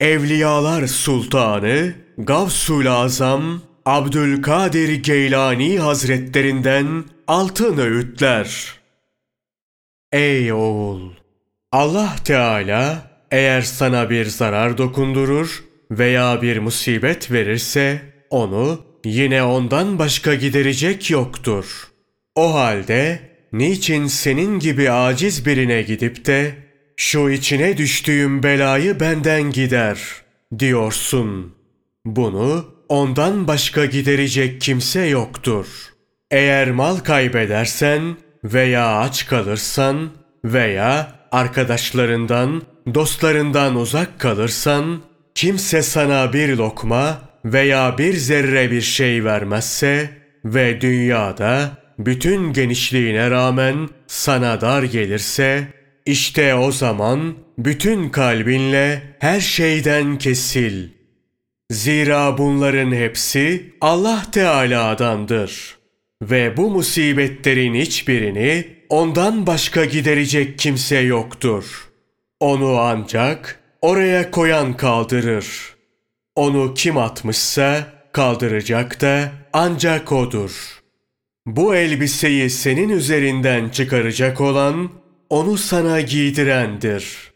Evliyalar Sultanı Gavsul Azam Abdülkadir Geylani Hazretlerinden altın öğütler. Ey oğul! Allah Teala eğer sana bir zarar dokundurur veya bir musibet verirse onu yine ondan başka giderecek yoktur. O halde niçin senin gibi aciz birine gidip de şu içine düştüğüm belayı benden gider diyorsun. Bunu ondan başka giderecek kimse yoktur. Eğer mal kaybedersen veya aç kalırsan veya arkadaşlarından, dostlarından uzak kalırsan, kimse sana bir lokma veya bir zerre bir şey vermezse ve dünyada bütün genişliğine rağmen sana dar gelirse, işte o zaman bütün kalbinle her şeyden kesil. Zira bunların hepsi Allah Teala'dandır. Ve bu musibetlerin hiçbirini ondan başka giderecek kimse yoktur. Onu ancak oraya koyan kaldırır. Onu kim atmışsa kaldıracak da ancak odur. Bu elbiseyi senin üzerinden çıkaracak olan onu sana giydirendir.